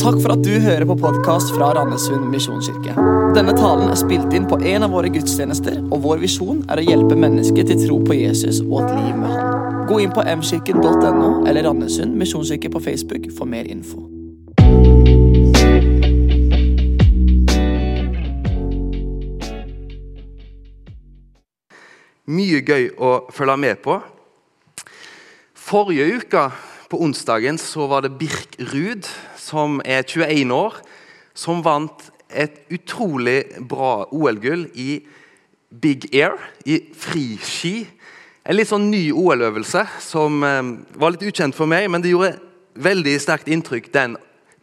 Takk for at du hører på podkast fra Randesund misjonskirke. Denne talen er spilt inn på en av våre gudstjenester, og vår visjon er å hjelpe mennesker til tro på Jesus og et liv med Han. Gå inn på mkirken.no eller Randesund misjonskirke på Facebook for mer info. Mye gøy å følge med på. Forrige uke, på onsdagen, så var det Birk Ruud, som er 21 år, som vant et utrolig bra OL-gull i Big Air, i friski. En litt sånn ny OL-øvelse som eh, var litt ukjent for meg, men det gjorde veldig sterkt inntrykk, den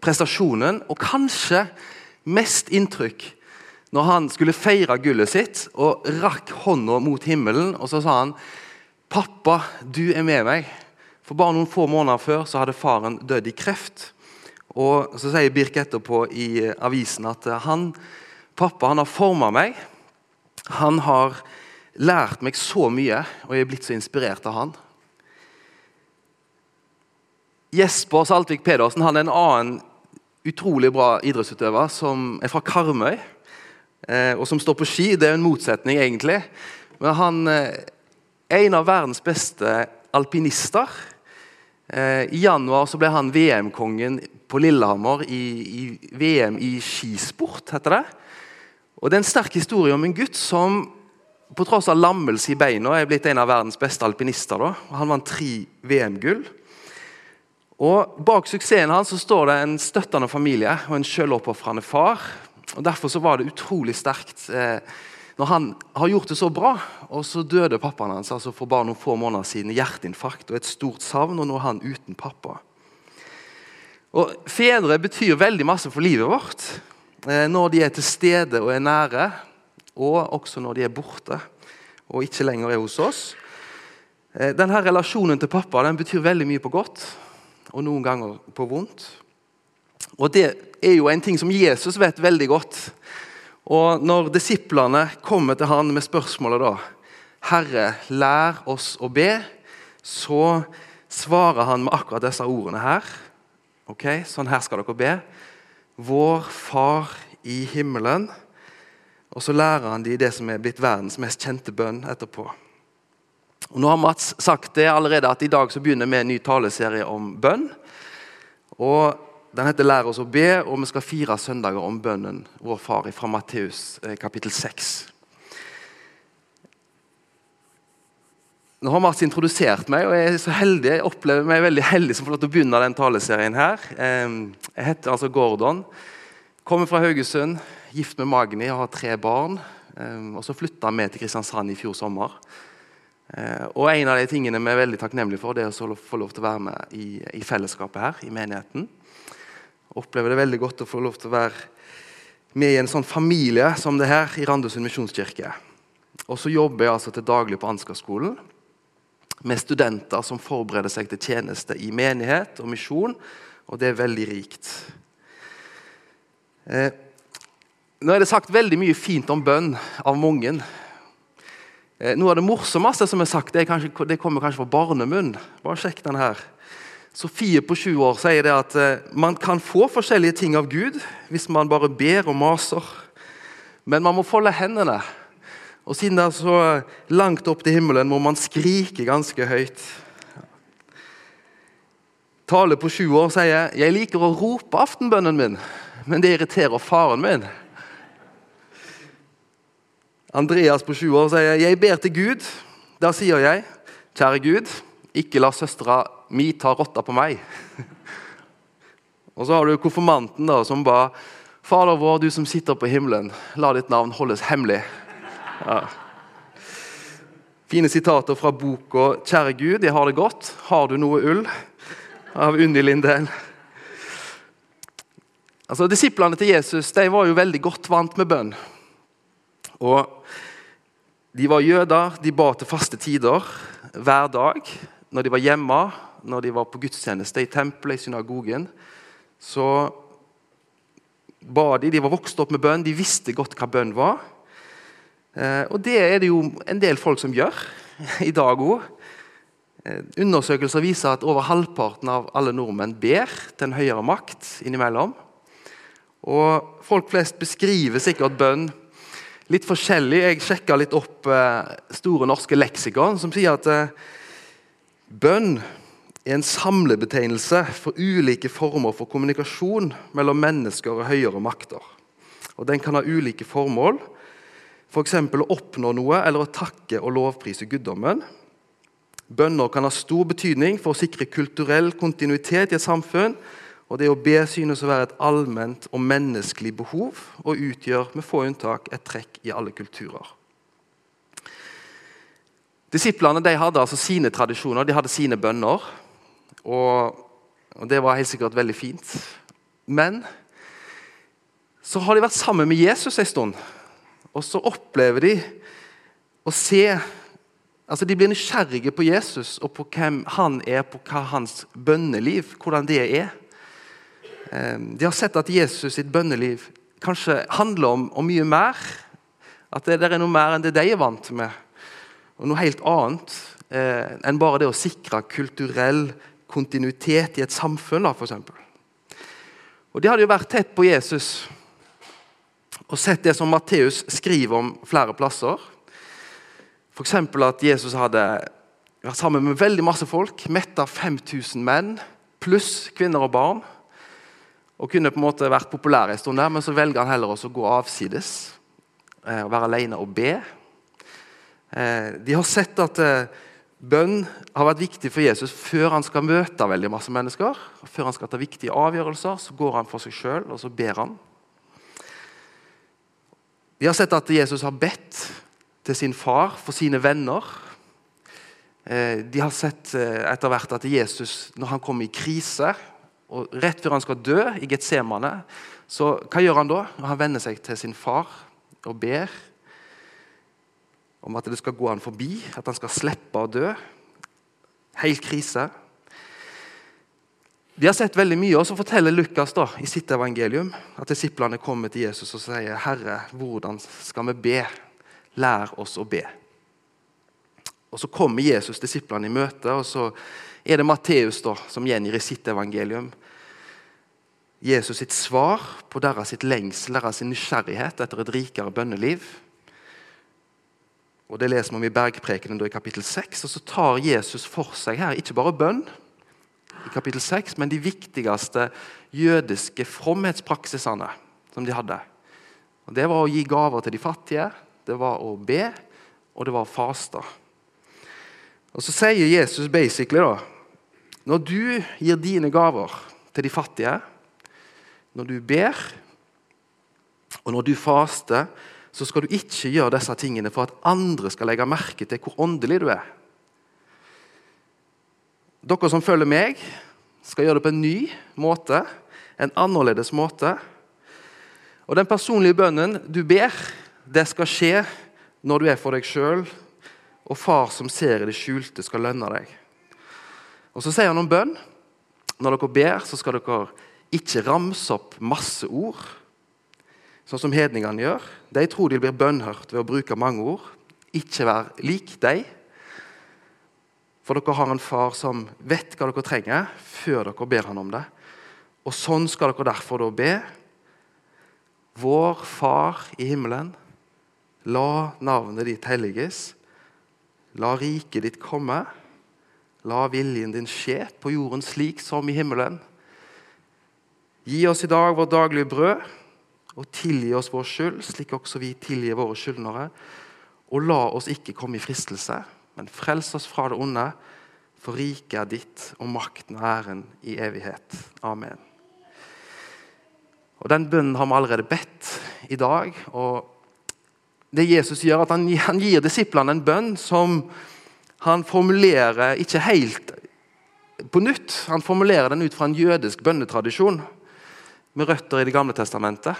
prestasjonen. Og kanskje mest inntrykk når han skulle feire gullet sitt og rakk hånda mot himmelen, og så sa han 'Pappa, du er med meg'. For bare noen få måneder før så hadde faren dødd i kreft. Og Så sier Birk etterpå i avisen at han, pappa han har forma meg. Han har lært meg så mye, og jeg er blitt så inspirert av han. Jesper Saltvik Pedersen han er en annen utrolig bra idrettsutøver som er fra Karmøy. Eh, og som står på ski. Det er en motsetning, egentlig. Men han eh, er en av verdens beste alpinister. Eh, I januar ble han VM-kongen på Lillehammer i, i, VM i skisport, heter det. Og Det er en sterk historie om en gutt som på tross av lammelse i beina er blitt en av verdens beste alpinister. Da. Han vant tre VM-gull. Og Bak suksessen hans så står det en støttende familie og en selvoppofrende far. Og Derfor så var det utrolig sterkt eh, når han har gjort det så bra, og så døde pappaen hans altså for bare noen få måneder siden hjerteinfarkt og et stort savn, og nå er han uten pappa. Og Fedre betyr veldig masse for livet vårt eh, når de er til stede og er nære, og også når de er borte og ikke lenger er hos oss. Eh, denne Relasjonen til pappa den betyr veldig mye på godt, og noen ganger på vondt. Og Det er jo en ting som Jesus vet veldig godt. Og Når disiplene kommer til han med spørsmålet da, 'Herre, lær oss å be', så svarer han med akkurat disse ordene her. Ok, Sånn her skal dere be. Vår Far i himmelen. Og så lærer han de det som er blitt verdens mest kjente bønn etterpå. Og nå har Mats sagt det allerede at i dag så begynner vi en ny taleserie om bønn. Og den heter 'Lær oss å be', og vi skal fire søndager om bønnen vår far fra Matteus eh, kapittel 6. Nå har Mats introdusert meg, og jeg er så heldig, jeg opplever meg veldig heldig som får lov til å begynne den taleserien her. Jeg heter altså Gordon, kommer fra Haugesund, gift med Magni og har tre barn. Og Så flytta vi til Kristiansand i fjor sommer. Eh, og En av de tingene vi er veldig takknemlige for, det er å få lov til å være med i, i fellesskapet her, i menigheten opplever det veldig godt å få lov til å være med i en sånn familie som det her i Randesund misjonskirke. Og så jobber jeg altså til daglig på Ansgarskolen med studenter som forbereder seg til tjeneste i menighet og misjon, og det er veldig rikt. Eh, nå er det sagt veldig mye fint om bønn av mange. Eh, noe av det morsomste som er sagt, det, kanskje, det kommer kanskje fra barnemunn. Bare sjekk den her. Sofie på 20 år sier det at eh, man kan få forskjellige ting av Gud hvis man bare ber og maser. Men man må folde hendene. Og siden det er så langt opp til himmelen, må man skrike ganske høyt. Tale på 20 år sier jeg liker å rope aftenbønnen min, men det irriterer faren min. Andreas på 20 år sier jeg ber til Gud. Da sier jeg, kjære Gud, ikke la søstera mi ta rotta på meg. Og så har du konfirmanten da, som ba Fader vår, du som sitter på himmelen, la ditt navn holdes hemmelig. Ja. Fine sitater fra boka 'Kjære Gud, jeg har det godt. Har du noe ull?' av Unni Lindell. Altså, Disiplene til Jesus de var jo veldig godt vant med bønn. Og De var jøder, de ba til faste tider hver dag når de var hjemme når de var på gudstjeneste i tempelet, i synagogen, så ba de. De var vokst opp med bønn, de visste godt hva bønn var. Eh, og det er det jo en del folk som gjør i dag òg. Eh, undersøkelser viser at over halvparten av alle nordmenn ber til en høyere makt innimellom. Og Folk flest beskriver sikkert bønn litt forskjellig. Jeg sjekka litt opp eh, Store norske leksikon, som sier at bønn er en samlebetegnelse for ulike former for kommunikasjon mellom mennesker og høyere makter. Og Den kan ha ulike formål, f.eks. For å oppnå noe eller å takke og lovprise guddommen. Bønner kan ha stor betydning for å sikre kulturell kontinuitet i et samfunn. Og Det å be synes å være et allment og menneskelig behov og utgjør med få unntak et trekk i alle kulturer. Disiplene de hadde altså sine tradisjoner, de hadde sine bønner. Og, og det var helt sikkert veldig fint. Men så har de vært sammen med Jesus en stund, og så opplever de å se Altså De blir nysgjerrige på Jesus og på hvem han er, på hva hans bønneliv hvordan det er. Ehm, de har sett at Jesus sitt bønneliv kanskje handler om, om mye mer. At det, er noe mer enn det de er vant med. Og noe helt annet eh, enn bare det å sikre kulturell kontinuitet i et samfunn. Da, eksempel. og De hadde jo vært tett på Jesus og sett det som Matteus skriver om flere plasser. F.eks. at Jesus hadde vært sammen med veldig masse folk, metta 5000 menn, pluss kvinner og barn. Og kunne på en måte vært populær en stund der, men så velger han heller å gå avsides. Eh, og være alene og be. Eh, de har sett at eh, Bønn har vært viktig for Jesus før han skal møte veldig masse mennesker. Før han skal ta viktige avgjørelser, så går han for seg sjøl og så ber han. De har sett at Jesus har bedt til sin far for sine venner. Eh, de har sett etter hvert at Jesus, når han kommer i krise, og rett før han skal dø i Getsemane, så hva gjør han da? Han vender seg til sin far og ber om at det skal gå han forbi, at han skal slippe å dø. Helt krise. De har sett veldig mye, og så forteller Lukas da, i sitt evangelium at disiplene kommer til Jesus og sier, 'Herre, hvordan skal vi be? Lær oss å be.' Og Så kommer Jesus disiplene i møte, og så er det Matteus da, som gjengir i sitt evangelium Jesus sitt svar på deres sitt lengsel, deres nysgjerrighet etter et rikere bønneliv. Og Det leser vi om i Bergprekenen i kapittel 6. Og så tar Jesus for seg her ikke bare bønn, i kapittel 6, men de viktigste jødiske fromhetspraksisene som de hadde. Og Det var å gi gaver til de fattige, det var å be, og det var å faste. Og Så sier Jesus basically da Når du gir dine gaver til de fattige, når du ber, og når du faster, så skal du ikke gjøre disse tingene for at andre skal legge merke til hvor åndelig du er. Dere som følger meg, skal gjøre det på en ny måte, en annerledes måte. Og Den personlige bønnen du ber, det skal skje når du er for deg sjøl, og far som ser i det skjulte, skal lønne deg. Og Så sier han om bønn. Når dere ber, så skal dere ikke ramse opp masse ord sånn som hedningene gjør. De tror de blir bønnhørt ved å bruke mange ord. Ikke vær lik dem. For dere har en far som vet hva dere trenger, før dere ber han om det. Og sånn skal dere derfor da be. Vår Far i himmelen. La navnet ditt helliges. La riket ditt komme. La viljen din skje på jorden slik som i himmelen. Gi oss i dag vårt daglige brød og tilgi oss vår skyld, slik også vi tilgir våre skyldnere. Og la oss ikke komme i fristelse, men frels oss fra det onde. For riket er ditt, og makten og æren i evighet. Amen. Og Den bønnen har vi allerede bedt i dag. og det Jesus gjør, at han, han gir disiplene en bønn som han formulerer ikke helt på nytt. Han formulerer den ut fra en jødisk bønnetradisjon med røtter i Det gamle testamentet.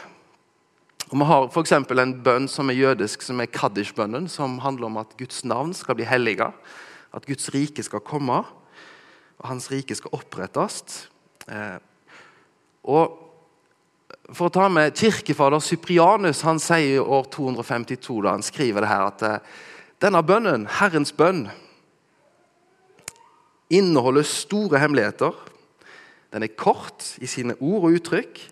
Og Vi har f.eks. en bønn som er jødisk, som er Kaddish-bønnen, som handler om at Guds navn skal bli helliga, at Guds rike skal komme, og Hans rike skal opprettes. Eh, og For å ta med kirkefader Cyprianus, han sier i år 252 da han skriver det her, at eh, denne bønnen, Herrens bønn, inneholder store hemmeligheter. Den er kort i sine ord og uttrykk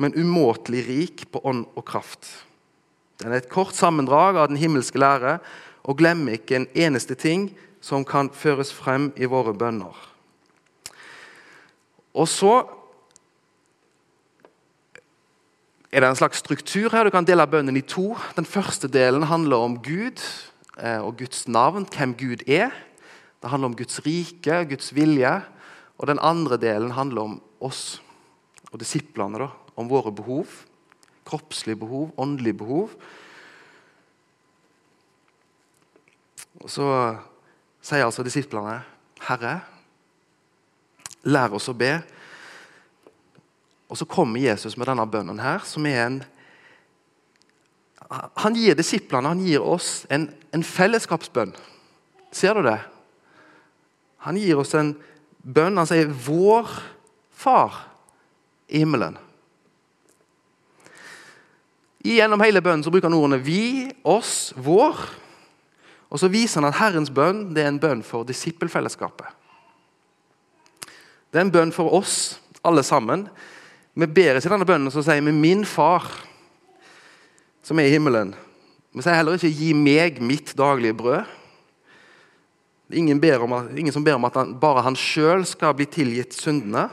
men umåtelig rik på ånd og kraft. Den er et kort sammendrag av den himmelske lære og glemmer ikke en eneste ting som kan føres frem i våre bønner. Og så er det en slags struktur her. Du kan dele bønnen i to. Den første delen handler om Gud eh, og Guds navn, hvem Gud er. Det handler om Guds rike, Guds vilje. Og den andre delen handler om oss og disiplene. da, Om våre behov. Kroppslige behov, åndelige behov. Og Så sier altså disiplene, 'Herre, lær oss å be.' Og Så kommer Jesus med denne bønnen her, som er en Han gir disiplene han gir oss en, en fellesskapsbønn. Ser du det? Han gir oss en bønn. Han sier 'Vår Far i himmelen'. Gjennom hele bønnen så bruker han ordene 'vi', 'oss', 'vår'. Og så viser han at Herrens bønn det er en bønn for disippelfellesskapet. Det er en bønn for oss alle sammen. Vi ber ikke denne bønnen så sier vi 'min far', som er i himmelen. Vi sier heller ikke 'gi meg mitt daglige brød'. Ingen, ber at, ingen som ber om at han, bare han sjøl skal bli tilgitt syndene.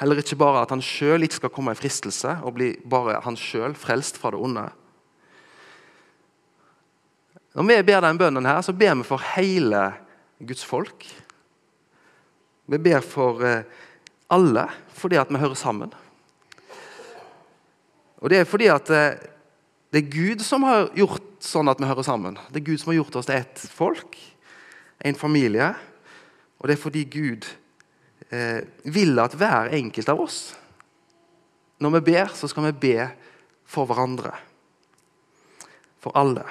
Heller ikke bare at han sjøl ikke skal komme i fristelse og bli bare han sjøl frelst fra det onde. Når vi ber den bønnen, her, så ber vi for hele Guds folk. Vi ber for eh, alle fordi at vi hører sammen. Og Det er fordi at eh, det er Gud som har gjort sånn at vi hører sammen. Det er Gud som har gjort oss til ett folk, en familie. Og det er fordi Gud vil at hver enkelt av oss Når vi ber, så skal vi be for hverandre. For alle.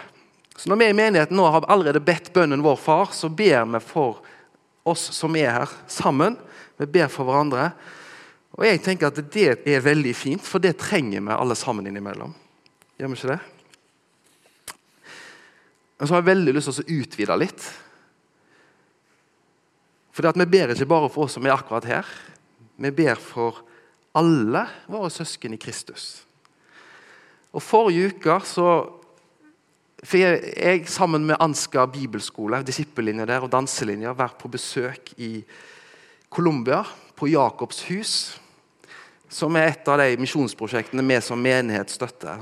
Så Når vi i menigheten nå har allerede bedt bønnen vår far, så ber vi for oss som er her sammen. Vi ber for hverandre. Og jeg tenker at Det er veldig fint, for det trenger vi alle sammen innimellom. Gjør vi ikke det? Men så har jeg veldig lyst til å utvide litt. For Vi ber ikke bare for oss som er akkurat her. Vi ber for alle våre søsken i Kristus. Og Forrige uke så fikk jeg, jeg sammen med Ansgar bibelskole, disippellinja der og danselinja, vært på besøk i Colombia, på Jakobs hus som er et av de misjonsprosjektene vi som menighet støtter.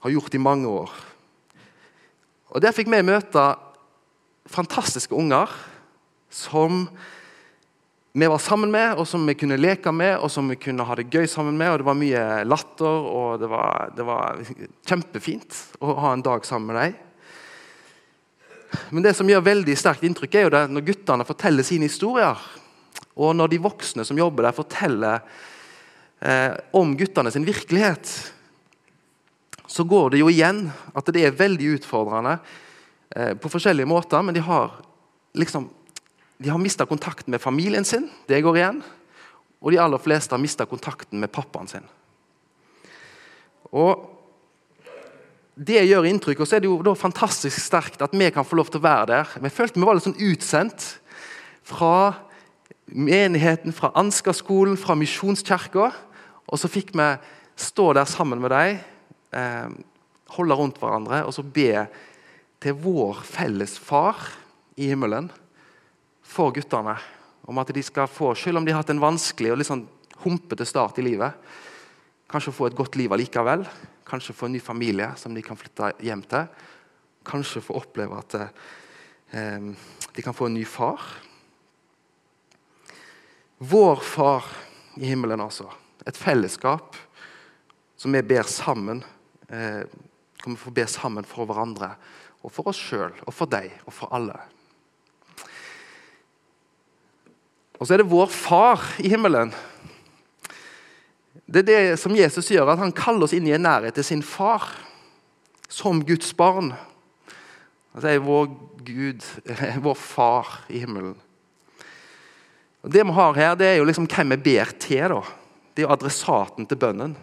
Har gjort i mange år. Og Der fikk vi møte fantastiske unger som vi var sammen med, og som vi kunne leke med og som vi kunne ha det gøy sammen med. og Det var mye latter, og det var, det var kjempefint å ha en dag sammen med dem. Men det som gjør veldig sterkt inntrykk, er jo det når guttene forteller sine historier. Og når de voksne som jobber der, forteller eh, om guttene sin virkelighet, så går det jo igjen at det er veldig utfordrende eh, på forskjellige måter. Men de har liksom de har mista kontakten med familien sin. Det går igjen. Og de aller fleste har mista kontakten med pappaen sin. Og Det gjør inntrykk, og så er det jo fantastisk sterkt at vi kan få lov til å være der. Vi følte vi var litt sånn utsendt fra menigheten, fra Ansgar-skolen, fra Misjonskirka. Og så fikk vi stå der sammen med dem, eh, holde rundt hverandre og så be til vår felles far i himmelen for guttene. Om at de skal få, selv om de har hatt en vanskelig og litt sånn humpete start i livet, kanskje få et godt liv allikevel. Kanskje få en ny familie som de kan flytte hjem til. Kanskje få oppleve at eh, de kan få en ny far. Vår Far i himmelen, altså. Et fellesskap som vi ber sammen. Eh, kommer får be sammen for hverandre og for oss sjøl og for deg og for alle. Og så er det vår Far i himmelen. Det er det som Jesus gjør, at han kaller oss inn i en nærhet til sin far. Som Guds barn. Han sier vår Gud, vår Far i himmelen. Og Det vi har her, det er jo liksom hvem vi ber til. da. Det er jo adressaten til bønnen.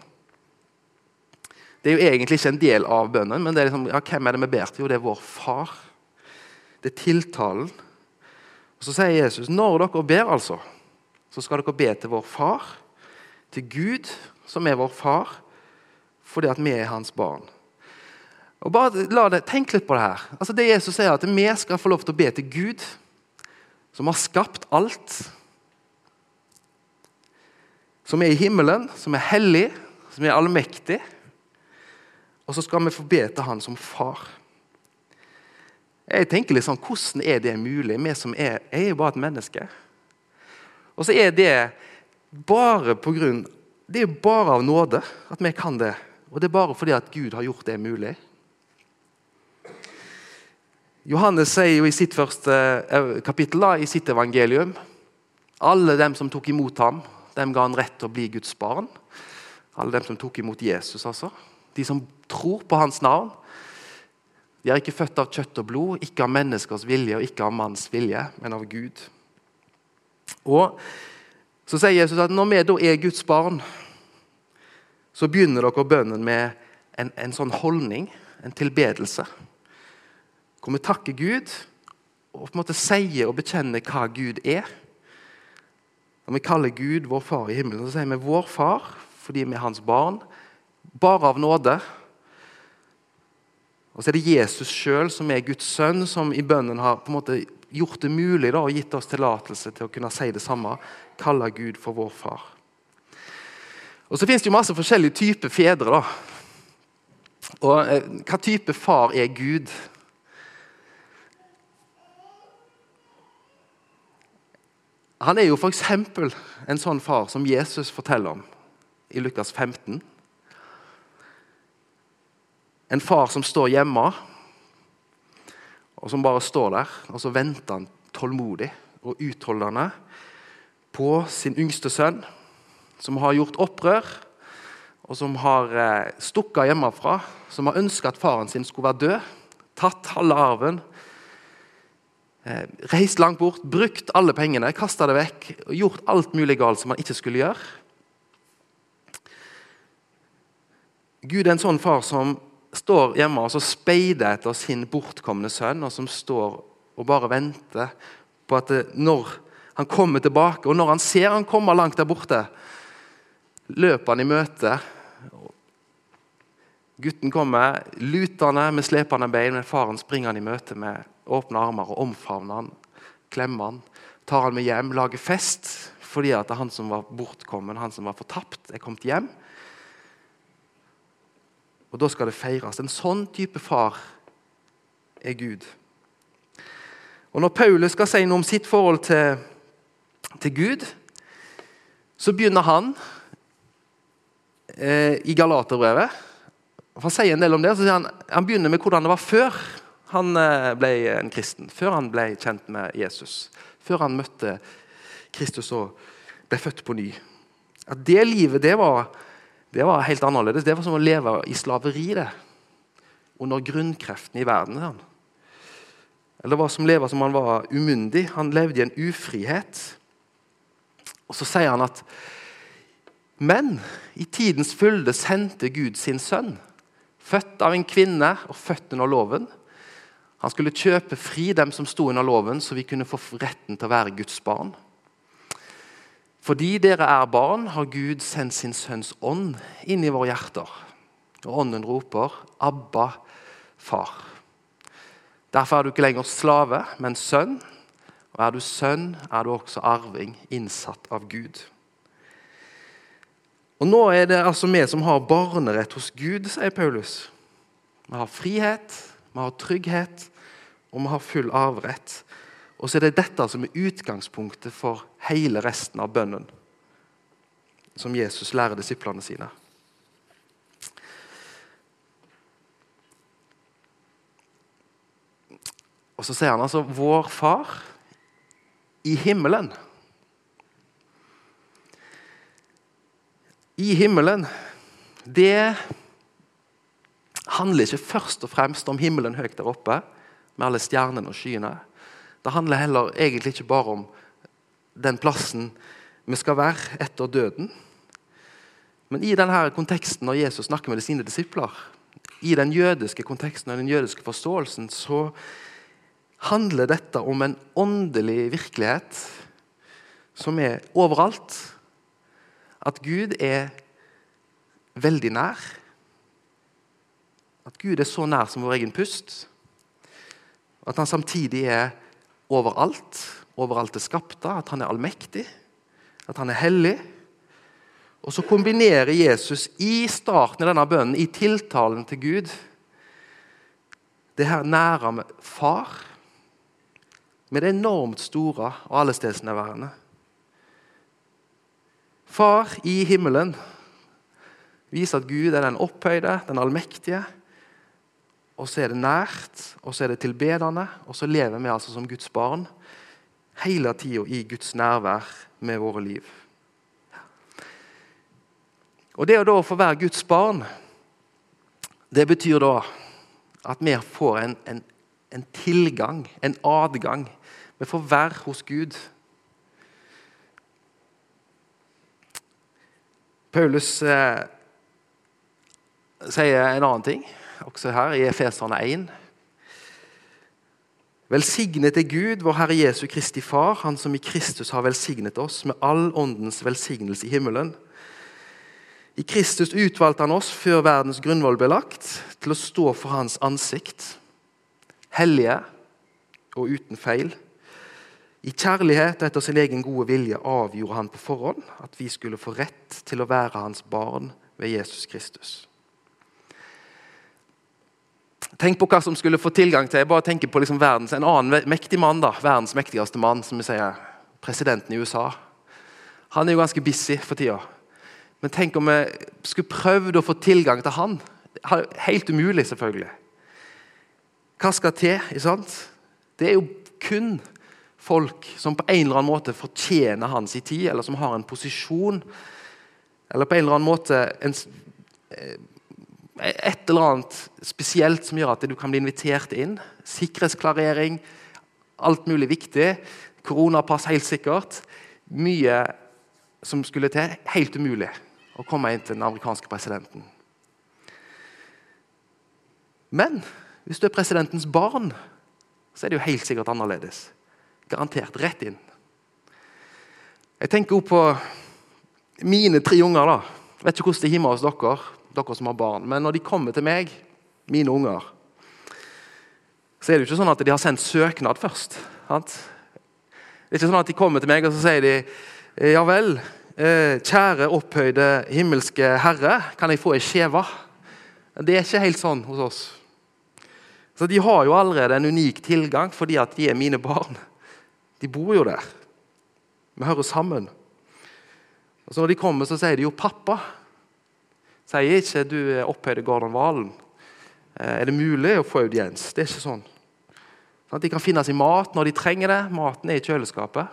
Det er jo egentlig ikke en del av bønnen, men det er liksom, ja, hvem er det vi ber til? Jo, det er vår far. Det er tiltalen. Og Så sier Jesus når dere ber, altså, så skal dere be til vår far. til Gud, som er vår far, fordi at vi er hans barn. Og bare det, Tenk litt på det her. Altså det Jesus sier at Vi skal få lov til å be til Gud, som har skapt alt. Som er i himmelen, som er hellig, som er allmektig. Og så skal vi få be til Han som far. Jeg tenker litt sånn, Hvordan er det mulig? Vi som er, jeg er bare et menneske. Og så er det bare på grunn, det er bare av nåde at vi kan det. Og det er bare fordi at Gud har gjort det mulig. Johannes sier jo i sitt første eh, kapittel i sitt evangelium alle dem som tok imot ham, dem ga han rett til å bli Guds barn. Alle dem som tok imot Jesus, altså. De som tror på hans navn. De er ikke født av kjøtt og blod, ikke av menneskers vilje og ikke av manns vilje, men av Gud. Og Så sier Jesus at når vi da er Guds barn, så begynner dere bønnen med en, en sånn holdning, en tilbedelse hvor vi takker Gud og på en måte sier og bekjenner hva Gud er. Når vi kaller Gud vår far i himmelen, så sier vi 'vår far' fordi vi er hans barn. Bare av nåde. Og så er det Jesus sjøl som er Guds sønn, som i bønnen har på en måte gjort det mulig da, og gitt oss tillatelse til å kunne si det samme. Kalle Gud for vår far. Og Så finnes det jo masse forskjellige typer fedre. da. Og eh, Hva type far er Gud? Han er jo f.eks. en sånn far som Jesus forteller om i Lukas 15. En far som står hjemme, og som bare står der. Og så venter han tålmodig og utholdende på sin yngste sønn, som har gjort opprør, og som har eh, stukket hjemmefra, som har ønska at faren sin skulle være død, tatt halve arven Eh, reist langt bort, brukt alle pengene, kasta det vekk og gjort alt mulig galt som han ikke skulle gjøre. Gud er en sånn far som står hjemme og speider etter sin bortkomne sønn, og som står og bare venter på at det, når han kommer tilbake, og når han ser han kommer langt der borte, løper han i møte. Gutten kommer lutende med slepende bein, men faren springer han i møte med åpne armer og omfavner han, klemmer han, tar han med hjem, lager fest fordi at han som var bortkommen, han som var fortapt, er kommet hjem. Og Da skal det feires. En sånn type far er Gud. Og Når Paulus skal si noe om sitt forhold til, til Gud, så begynner han eh, i Galaterbrevet. Han sier en del om det, så han, han begynner med hvordan det var før han eh, ble en kristen, før han ble kjent med Jesus. Før han møtte Kristus og ble født på ny. At det livet det var, det var helt annerledes. Det var som å leve i slaveri. det, Under grunnkreftene i verden. Han. Eller det var som å leve som han var umyndig. Han levde i en ufrihet. Og Så sier han at Men i tidens fylde sendte Gud sin sønn, født av en kvinne og født under loven han skulle kjøpe fri dem som sto under loven, så vi kunne få retten til å være Guds barn. Fordi dere er barn, har Gud sendt sin sønns ånd inn i våre hjerter. Og ånden roper 'Abba, far'. Derfor er du ikke lenger slave, men sønn. Og er du sønn, er du også arving, innsatt av Gud. Og Nå er det altså vi som har barnerett hos Gud, sier Paulus. Vi har frihet, vi har trygghet, og vi har full arvrett. Og så er det dette som er utgangspunktet for hele resten av bønnen som Jesus lærer disiplene sine. Og så sier han altså 'vår far i himmelen'. I himmelen, det handler ikke først og fremst om himmelen høyt der oppe med alle stjernene og skyene. Det handler heller egentlig ikke bare om den plassen vi skal være etter døden. Men i denne konteksten når Jesus snakker med sine disipler, i den jødiske konteksten og den jødiske forståelsen, så handler dette om en åndelig virkelighet som er overalt. at Gud er veldig nær. At Gud er så nær som vår egen pust. At han samtidig er overalt, overalt det skapte. At han er allmektig, at han er hellig. Og så kombinerer Jesus i starten av denne bønnen, i tiltalen til Gud, det her nære med far med det enormt store og allestedsnærværende. Far i himmelen viser at Gud er den opphøyde, den allmektige. Og så er det nært, og så er det tilbedende, og så lever vi altså som Guds barn hele tida i Guds nærvær med våre liv. Og Det å da få være Guds barn, det betyr da at vi får en, en, en tilgang, en adgang. Vi får være hos Gud. Paulus eh, sier en annen ting, også her i Efeserne 1. Velsignet er Gud, vår Herre Jesu Kristi Far, Han som i Kristus har velsignet oss med all åndens velsignelse i himmelen. I Kristus utvalgte han oss før verdens grunnvoll ble lagt, til å stå for hans ansikt, hellige og uten feil. I kjærlighet etter sin egen gode vilje avgjorde han på forhånd at vi skulle få rett til å være hans barn ved Jesus Kristus. Tenk på hva som skulle få tilgang til Jeg bare tenker på liksom verdens, En annen mektig mann, da, verdens mektigste mann, som vi sier, presidenten i USA. Han er jo ganske busy for tida. Men tenk om vi skulle prøvd å få tilgang til han. Helt umulig, selvfølgelig. Hva skal til? ikke sant? Det er jo kun folk som på en eller annen måte fortjener hans tid, eller som har en posisjon, eller på en eller annen måte en, eh, et eller annet spesielt som gjør at du kan bli invitert inn. Sikkerhetsklarering, alt mulig viktig. Koronapass, helt sikkert. Mye som skulle til. Helt umulig å komme inn til den amerikanske presidenten. Men hvis du er presidentens barn, så er det jo helt sikkert annerledes. Garantert rett inn. Jeg tenker også på mine tre unger. da. Jeg vet ikke hvordan det er hjemme hos dere, dere som har barn. Men når de kommer til meg, mine unger, så er det jo ikke sånn at de har sendt søknad først. Sant? Det er ikke sånn at de kommer til meg og så sier de, ja vel, eh, kjære opphøyde himmelske Herre, kan jeg få ei skjeve? Det er ikke helt sånn hos oss. Så De har jo allerede en unik tilgang fordi at de er mine barn. De bor jo der. Vi hører sammen. Og så Når de kommer, så sier de jo 'pappa'. Sier ikke 'du er opphøyde Gordon Valen'. Eh, er det mulig å få audiens? Det er ikke sånn. sånn de kan finne sin mat når de trenger det. Maten er i kjøleskapet.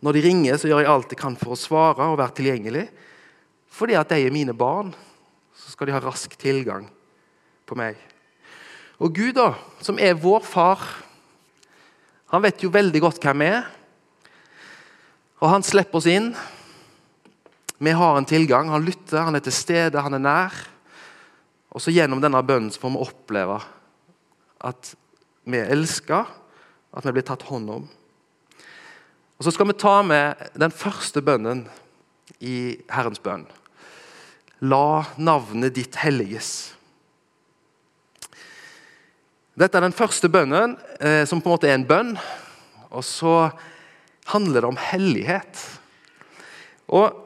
Når de ringer, så gjør jeg alt jeg kan for å svare og være tilgjengelig. Fordi at de er mine barn, så skal de ha rask tilgang på meg. Og Gud, da, som er vår far han vet jo veldig godt hvem vi er. Og han slipper oss inn. Vi har en tilgang. Han lytter, han er til stede, han er nær. Og så Gjennom denne bønnen får vi oppleve at vi er elska, at vi blir tatt hånd om. Og Så skal vi ta med den første bønnen i Herrens bønn. La navnet ditt helliges. Dette er den første bønnen, eh, som på en måte er en bønn. Og så handler det om hellighet. Og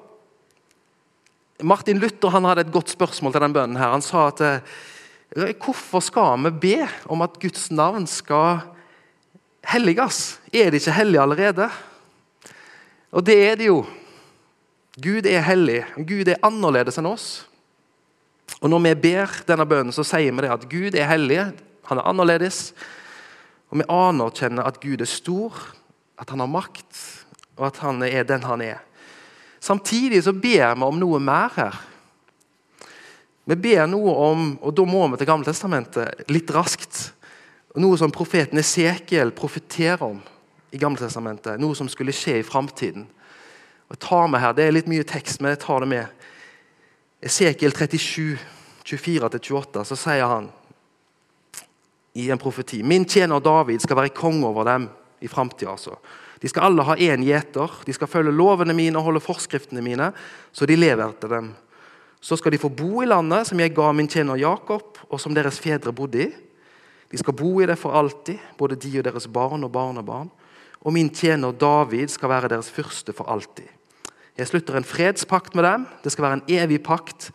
Martin Luther hadde et godt spørsmål til den bønnen. her. Han sa at eh, hvorfor skal vi be om at Guds navn skal helliges? Er det ikke hellig allerede? Og det er det jo. Gud er hellig. Gud er annerledes enn oss. Og Når vi ber denne bønnen, så sier vi det at Gud er hellig. Han er annerledes. Og vi anerkjenner at Gud er stor, at han har makt, og at han er den han er. Samtidig så ber vi om noe mer her. Vi ber noe om, og da må vi til Gamle Testamentet litt raskt. Noe som profeten Esekiel profeterer om i Gamle Testamentet. Noe som skulle skje i framtiden. Det er litt mye tekst, men jeg tar det med. Esekiel 37, 24-28, så sier han i en profeti. Min tjener David skal være konge over dem i framtida. Altså. De skal alle ha én gjeter, de skal følge lovene mine og holde forskriftene mine, så de lever etter dem. Så skal de få bo i landet som jeg ga min tjener Jakob, og som deres fedre bodde i. De skal bo i det for alltid, både de og deres barn og barnebarn. Og min tjener David skal være deres fyrste for alltid. Jeg slutter en fredspakt med dem. Det skal være en evig pakt.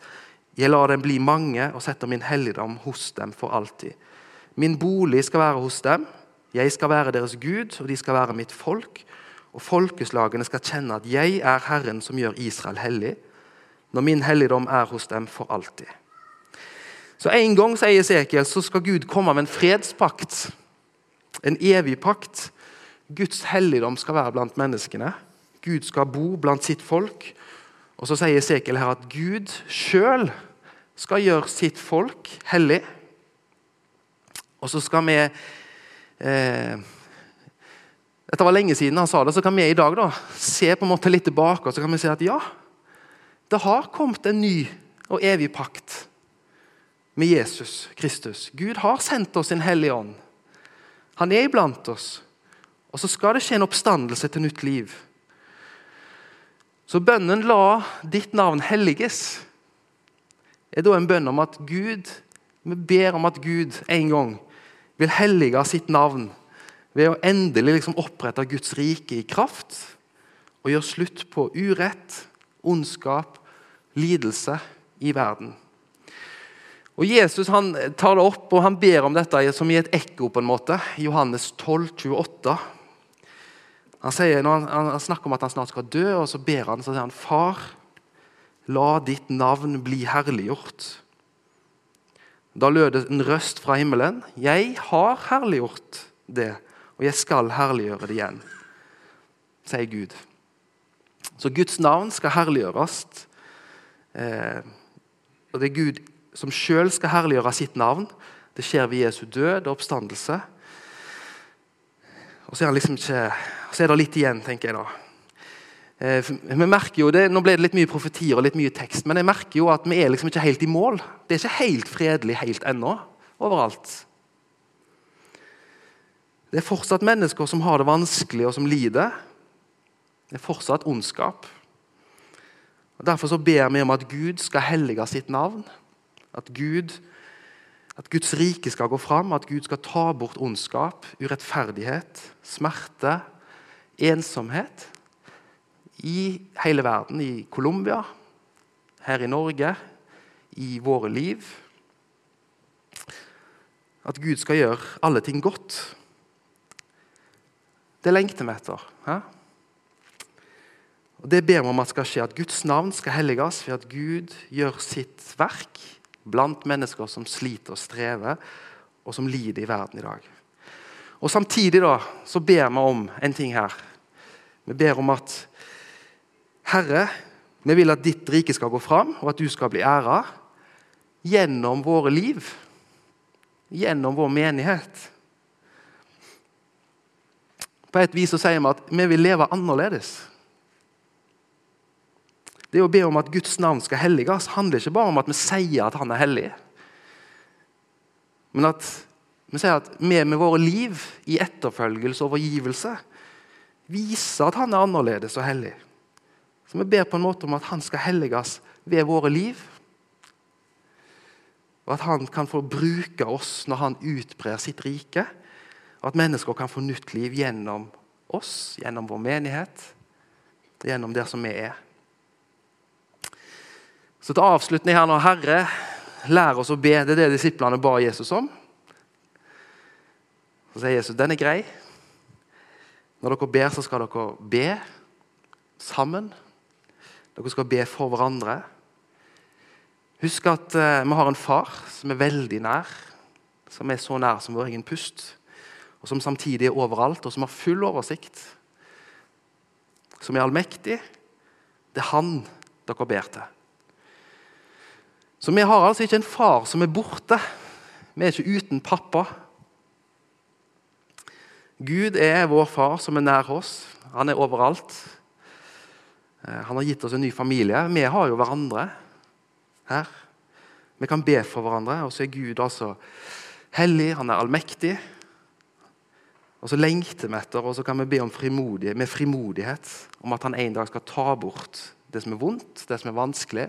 Jeg lar dem bli mange og setter min helligdom hos dem for alltid. Min bolig skal være hos dem. Jeg skal være deres Gud, og de skal være mitt folk. Og folkeslagene skal kjenne at jeg er Herren som gjør Israel hellig, når min helligdom er hos dem for alltid. Så En gang sier Esekiel, så skal Gud komme med en fredspakt. En evig pakt. Guds helligdom skal være blant menneskene. Gud skal bo blant sitt folk. Og Så sier Esekiel her at Gud sjøl skal gjøre sitt folk hellig. Og så skal vi eh, Dette var lenge siden han sa det, så kan vi i dag da, se på en måte litt tilbake og så kan vi si at ja, det har kommet en ny og evig pakt med Jesus Kristus. Gud har sendt oss sin Hellige Ånd. Han er iblant oss. Og så skal det skje en oppstandelse til nytt liv. Så bønnen 'La ditt navn helliges' er da en bønn om at Gud Vi ber om at Gud en gang vil hellige sitt navn ved å endelig liksom opprette Guds rike i kraft og gjøre slutt på urett, ondskap, lidelse i verden. Og Jesus han tar det opp og han ber om dette som i et ekko. på en måte. Johannes 12, 28. Han, sier, han, han, snakker om at han snart skal dø, og så ber han så sier han, Far, la ditt navn bli herliggjort. Da lød det en røst fra himmelen. Jeg har herliggjort det, og jeg skal herliggjøre det igjen, sier Gud. Så Guds navn skal herliggjøres. Eh, og det er Gud som sjøl skal herliggjøre sitt navn. Det skjer ved Jesu død og oppstandelse. Og så er, liksom ikke, så er det litt igjen, tenker jeg da. Eh, vi merker jo det, Nå ble det litt mye profetier og litt mye tekst, men jeg merker jo at vi er liksom ikke helt i mål. Det er ikke helt fredelig helt ennå overalt. Det er fortsatt mennesker som har det vanskelig og som lider. Det er fortsatt ondskap. Og Derfor så ber vi om at Gud skal hellige sitt navn. At, Gud, at Guds rike skal gå fram, at Gud skal ta bort ondskap, urettferdighet, smerte, ensomhet i hele verden. I Colombia, her i Norge, i våre liv. At Gud skal gjøre alle ting godt. Det lengter vi etter. Hæ? Og Det ber vi om at skal skje, at Guds navn skal helliges ved at Gud gjør sitt verk blant mennesker som sliter og strever, og som lider i verden i dag. Og Samtidig da, så ber vi om en ting her. Vi ber om at Herre, vi vil at ditt rike skal gå fram, og at du skal bli æra gjennom våre liv, gjennom vår menighet. På et vis så sier vi at vi vil leve annerledes. Det å be om at Guds navn skal helliges, handler ikke bare om at vi sier at han er hellig. Men at vi sier at vi med våre liv i etterfølgelse og overgivelse viser at han er annerledes og hellig. Så vi ber på en måte om at han skal helliges ved våre liv. Og at han kan få bruke oss når han utbrer sitt rike. Og at mennesker kan få nytt liv gjennom oss, gjennom vår menighet, gjennom der som vi er. Så til avslutning her nå, Herre, lær oss å be. Det er det disiplene ba Jesus om. Så sier Jesus den er grei. Når dere ber, så skal dere be sammen. Dere skal be for hverandre. Husk at uh, vi har en far som er veldig nær. Som er så nær som vår egen pust. Og som samtidig er overalt, og som har full oversikt. Som er allmektig. Det er han dere ber til. Så vi har altså ikke en far som er borte. Vi er ikke uten pappa. Gud er vår far som er nær oss. Han er overalt. Eh, han har gitt oss en ny familie. Vi har jo hverandre her. Vi kan be for hverandre, og så er Gud altså hellig, han er allmektig. Og så lengter vi etter, og så kan vi be om frimodighet, med frimodighet om at han en dag skal ta bort det som er vondt, det som er vanskelig.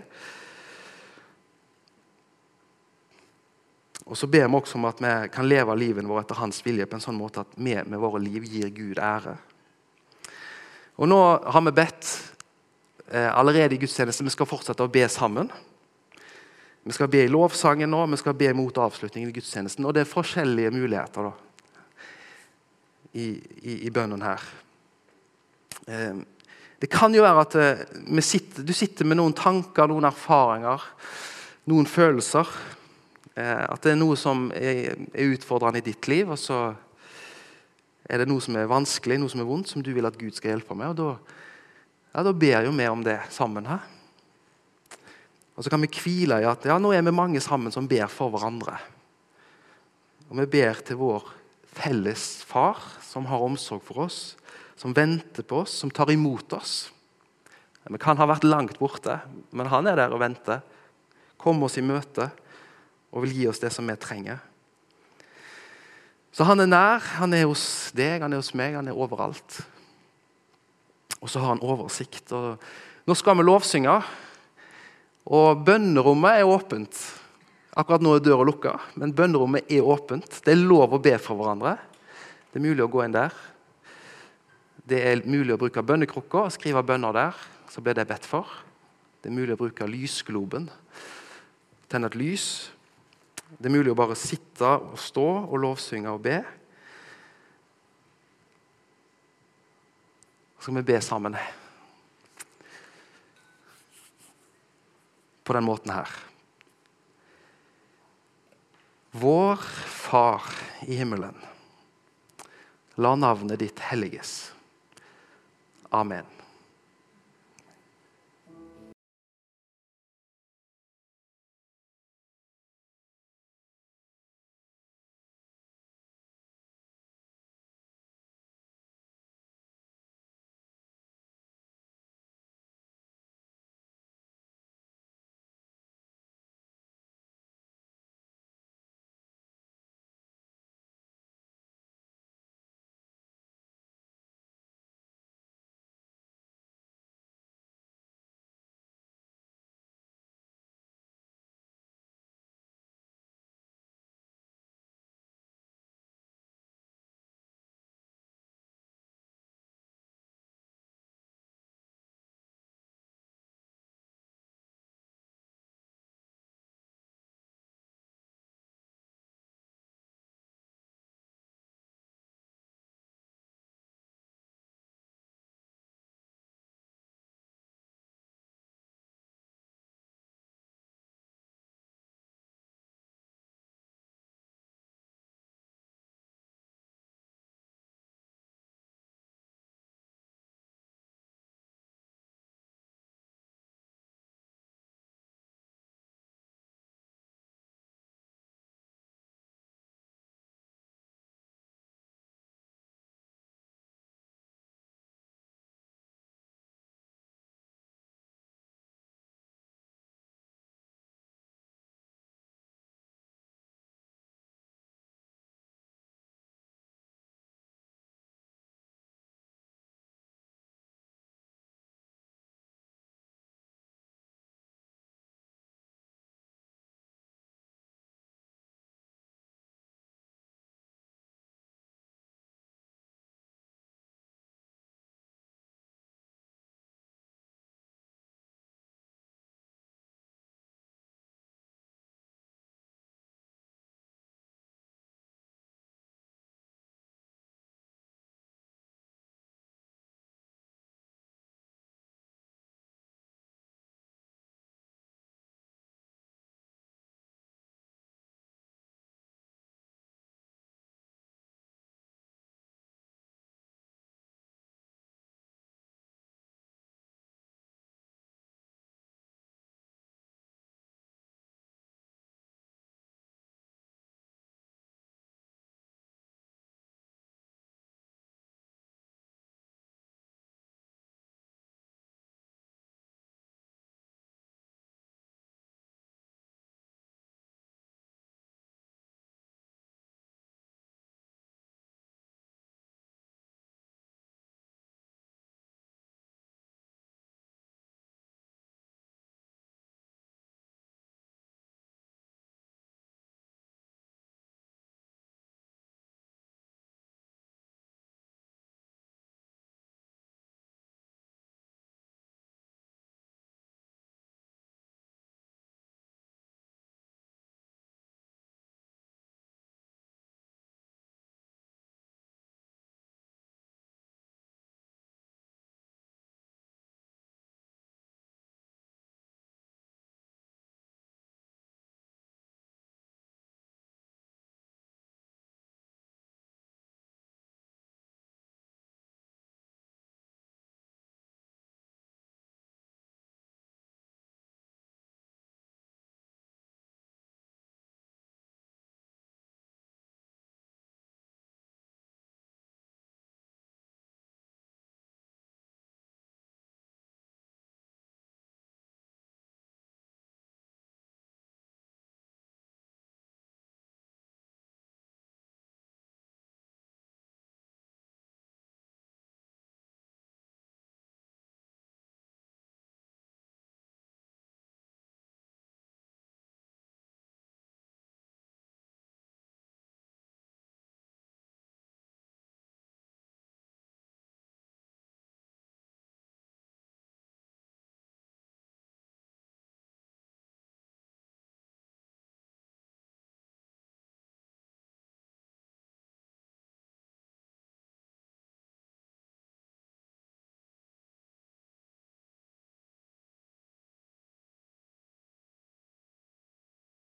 Og så ber vi også om at vi kan leve livet vårt etter hans vilje på en sånn måte at vi med våre liv gir Gud ære. Og Nå har vi bedt allerede i gudstjenesten. Vi skal fortsette å be sammen. Vi skal be i lovsangen nå, vi skal be mot avslutningen i gudstjenesten. Og det er forskjellige muligheter. da i, i, i bønnen her. Eh, det kan jo være at eh, sitter, du sitter med noen tanker, noen erfaringer, noen følelser. Eh, at det er noe som er utfordrende i ditt liv, og så er det noe som er vanskelig, noe som er vondt, som du vil at Gud skal hjelpe med. og Da, ja, da ber jo vi om det sammen her. Og Så kan vi hvile i at ja, nå er vi mange sammen som ber for hverandre. Og vi ber til vår felles far som har omsorg for oss, som venter på oss, som tar imot oss. Vi kan ha vært langt borte, men han er der og venter. Kommer oss i møte og vil gi oss det som vi trenger. Så han er nær. Han er hos deg, han er hos meg, han er overalt. Og så har han oversikt. Og nå skal vi lovsynge, og bønnerommet er åpent. Akkurat nå er døra lukka, men bønnerommet er åpent. Det er lov å be for hverandre. Det er mulig å gå inn der. Det er mulig å bruke bønnekrukka og skrive bønner der. Så blir det bedt for. Det er mulig å bruke lysgloben. Tenne et lys. Det er mulig å bare sitte og stå og lovsynge og be. Skal vi be sammen på den måten her. Vår Far i himmelen. La navnet ditt helliges. Amen.